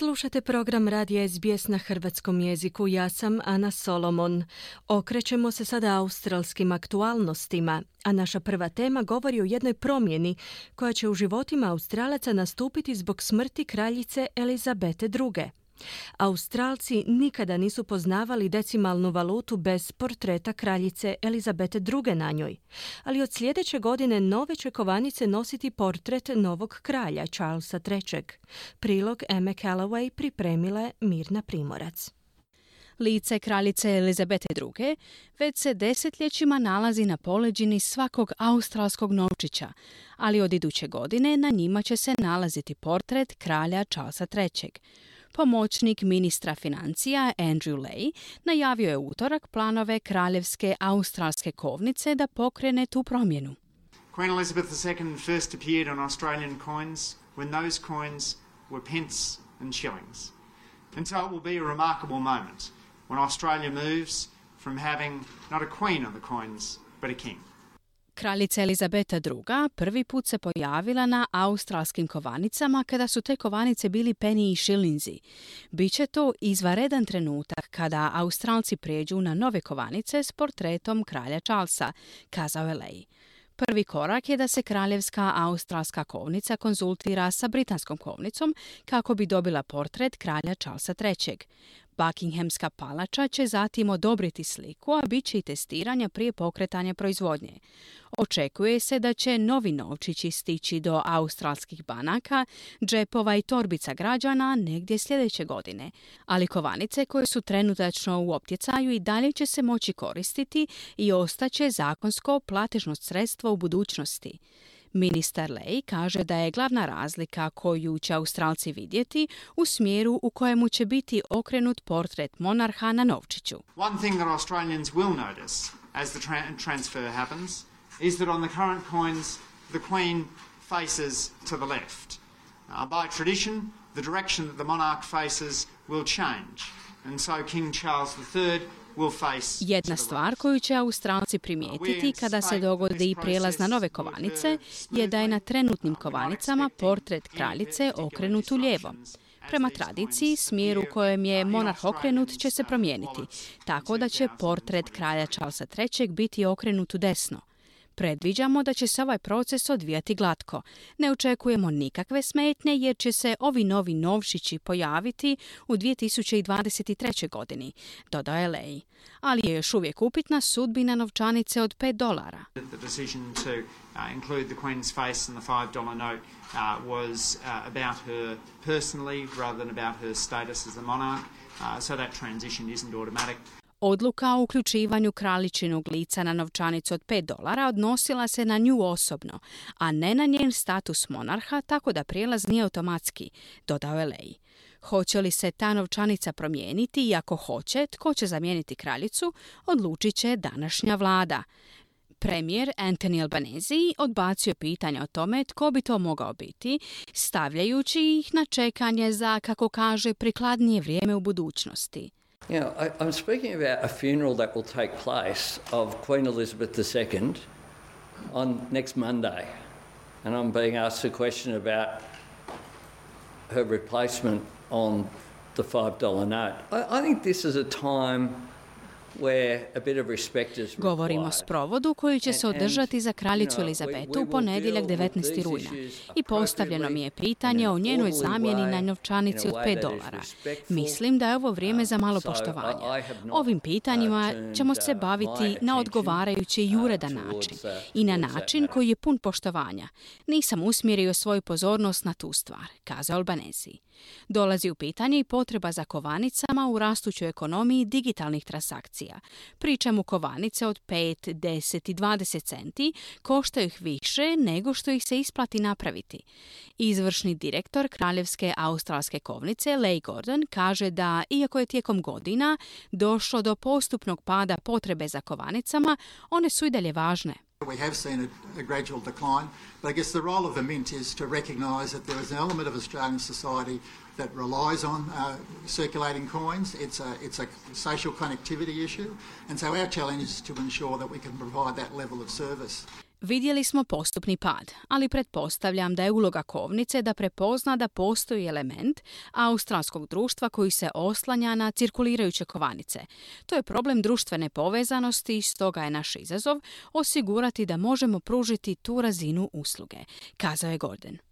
Slušate program Radija SBS na hrvatskom jeziku. Ja sam Ana Solomon. Okrećemo se sada australskim aktualnostima, a naša prva tema govori o jednoj promjeni koja će u životima Australaca nastupiti zbog smrti kraljice Elizabete II. Australci nikada nisu poznavali decimalnu valutu bez portreta kraljice Elizabete II na njoj, ali od sljedeće godine nove će kovanice nositi portret novog kralja Charlesa III. Prilog Emme Calloway pripremila je Mirna Primorac. Lice kraljice Elizabete II. već se desetljećima nalazi na poleđini svakog australskog novčića, ali od iduće godine na njima će se nalaziti portret kralja Charlesa III. Pomoćnik ministra financija Andrew Lay najavio je utorak planove kraljevske australske kovnice da pokrene tu promjenu. Queen Elizabeth II first appeared on Australian coins when those coins were pence and shillings. And so it will be a remarkable moment when Australia moves from having not a queen on the coins, but a king. Kraljica Elizabeta II. prvi put se pojavila na australskim kovanicama kada su te kovanice bili peni i šilinzi. Biće to izvaredan trenutak kada Australci prijeđu na nove kovanice s portretom kralja Charlesa, kazao je. Prvi korak je da se kraljevska australska kovnica konzultira sa britanskom kovnicom kako bi dobila portret kralja Charlesa III. Buckinghamska palača će zatim odobriti sliku, a bit će i testiranja prije pokretanja proizvodnje. Očekuje se da će novi novčići stići do australskih banaka, džepova i torbica građana negdje sljedeće godine, ali kovanice koje su trenutačno u optjecaju i dalje će se moći koristiti i ostaće zakonsko platežno sredstvo u budućnosti. Ministar Lej kaže da je glavna razlika koju će Australci vidjeti u smjeru u kojemu će biti okrenut portret monarha na novčiću. One thing that Australians will notice as the tra- transfer happens is that on the current coins the Queen faces to the left. Uh, by tradition, the direction that the monarch faces will change. And so King Charles III Jedna stvar koju će Australci primijetiti kada se dogodi prijelaz na nove kovanice je da je na trenutnim kovanicama portret kraljice okrenut u lijevo. Prema tradiciji, smjer u kojem je monarh okrenut će se promijeniti, tako da će portret kralja Charlesa III. biti okrenut u desno. Predviđamo da će se ovaj proces odvijati glatko. Ne očekujemo nikakve smetnje jer će se ovi novi novšići pojaviti u 2023. godini, dodao je Lej. Ali je još uvijek upitna sudbina novčanice od 5 dolara. so that transition isn't automatic. Odluka o uključivanju kraljičinog lica na novčanicu od 5 dolara odnosila se na nju osobno, a ne na njen status monarha, tako da prijelaz nije automatski, dodao je Lej. Hoće li se ta novčanica promijeniti i ako hoće, tko će zamijeniti kraljicu, odlučit će današnja vlada. Premijer Anthony Albanese odbacio pitanja o tome tko bi to mogao biti, stavljajući ih na čekanje za, kako kaže, prikladnije vrijeme u budućnosti. You I, I'm speaking about a funeral that will take place of Queen Elizabeth II on next Monday. And I'm being asked a question about her replacement on the $5 note. I, I think this is a time Govorimo o sprovodu koji će se održati za kraljicu Elizabetu u ponedjeljak 19. rujna i postavljeno mi je pitanje o njenoj zamjeni na novčanici od 5 dolara. Mislim da je ovo vrijeme za malo poštovanja. Ovim pitanjima ćemo se baviti na odgovarajući i uredan način i na način koji je pun poštovanja. Nisam usmjerio svoju pozornost na tu stvar, kazao Albanezi. Dolazi u pitanje i potreba za kovanicama u rastućoj ekonomiji digitalnih transakcija. Pričamo kovanice od 5, 10 i 20 centi, koštaju ih više nego što ih se isplati napraviti. Izvršni direktor Kraljevske australske kovnice, Leigh Gordon, kaže da, iako je tijekom godina došlo do postupnog pada potrebe za kovanicama, one su i dalje važne. We have seen a, a, gradual decline, but I guess the role of the Mint is to recognise that there is an element of Australian society that relies on uh, circulating coins. It's a, it's a social connectivity issue, and so our challenge is to ensure that we can provide that level of service. Vidjeli smo postupni pad, ali pretpostavljam da je uloga kovnice da prepozna da postoji element australskog društva koji se oslanja na cirkulirajuće kovanice. To je problem društvene povezanosti i stoga je naš izazov osigurati da možemo pružiti tu razinu usluge, kazao je Gordon.